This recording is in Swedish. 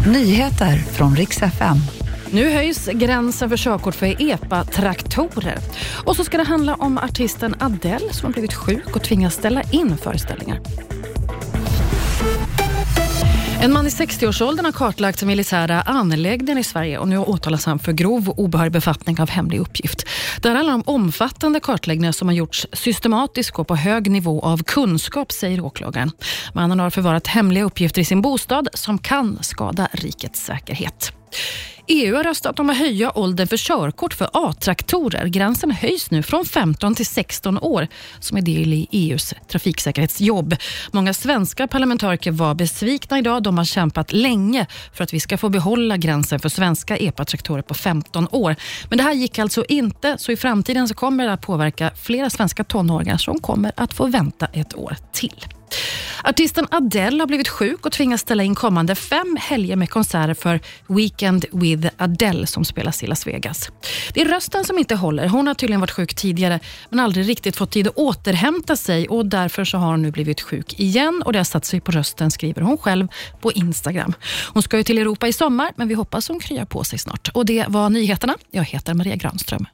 Nyheter från riks FM. Nu höjs gränsen för körkort för EPA-traktorer. Och så ska det handla om artisten Adele som har blivit sjuk och tvingas ställa in föreställningar. En man i 60-årsåldern har kartlagt militära anläggningar i Sverige och nu åtalas han för grov obehörig befattning av hemlig uppgift. Det här handlar om omfattande kartläggningar som har gjorts systematiskt och på hög nivå av kunskap, säger åklagaren. Mannen har förvarat hemliga uppgifter i sin bostad som kan skada rikets säkerhet. EU har röstat om att höja åldern för körkort för A-traktorer. Gränsen höjs nu från 15 till 16 år som är del i EUs trafiksäkerhetsjobb. Många svenska parlamentariker var besvikna idag. De har kämpat länge för att vi ska få behålla gränsen för svenska EPA-traktorer på 15 år. Men det här gick alltså inte, så i framtiden så kommer det att påverka flera svenska tonåringar som kommer att få vänta ett år till. Artisten Adele har blivit sjuk och tvingas ställa in kommande fem helger med konserter för Weekend with Adele som spelas i Las Vegas. Det är rösten som inte håller. Hon har tydligen varit sjuk tidigare men aldrig riktigt fått tid att återhämta sig och därför så har hon nu blivit sjuk igen och det har satt sig på rösten skriver hon själv på Instagram. Hon ska ju till Europa i sommar men vi hoppas hon kryar på sig snart. Och Det var nyheterna. Jag heter Maria Granström.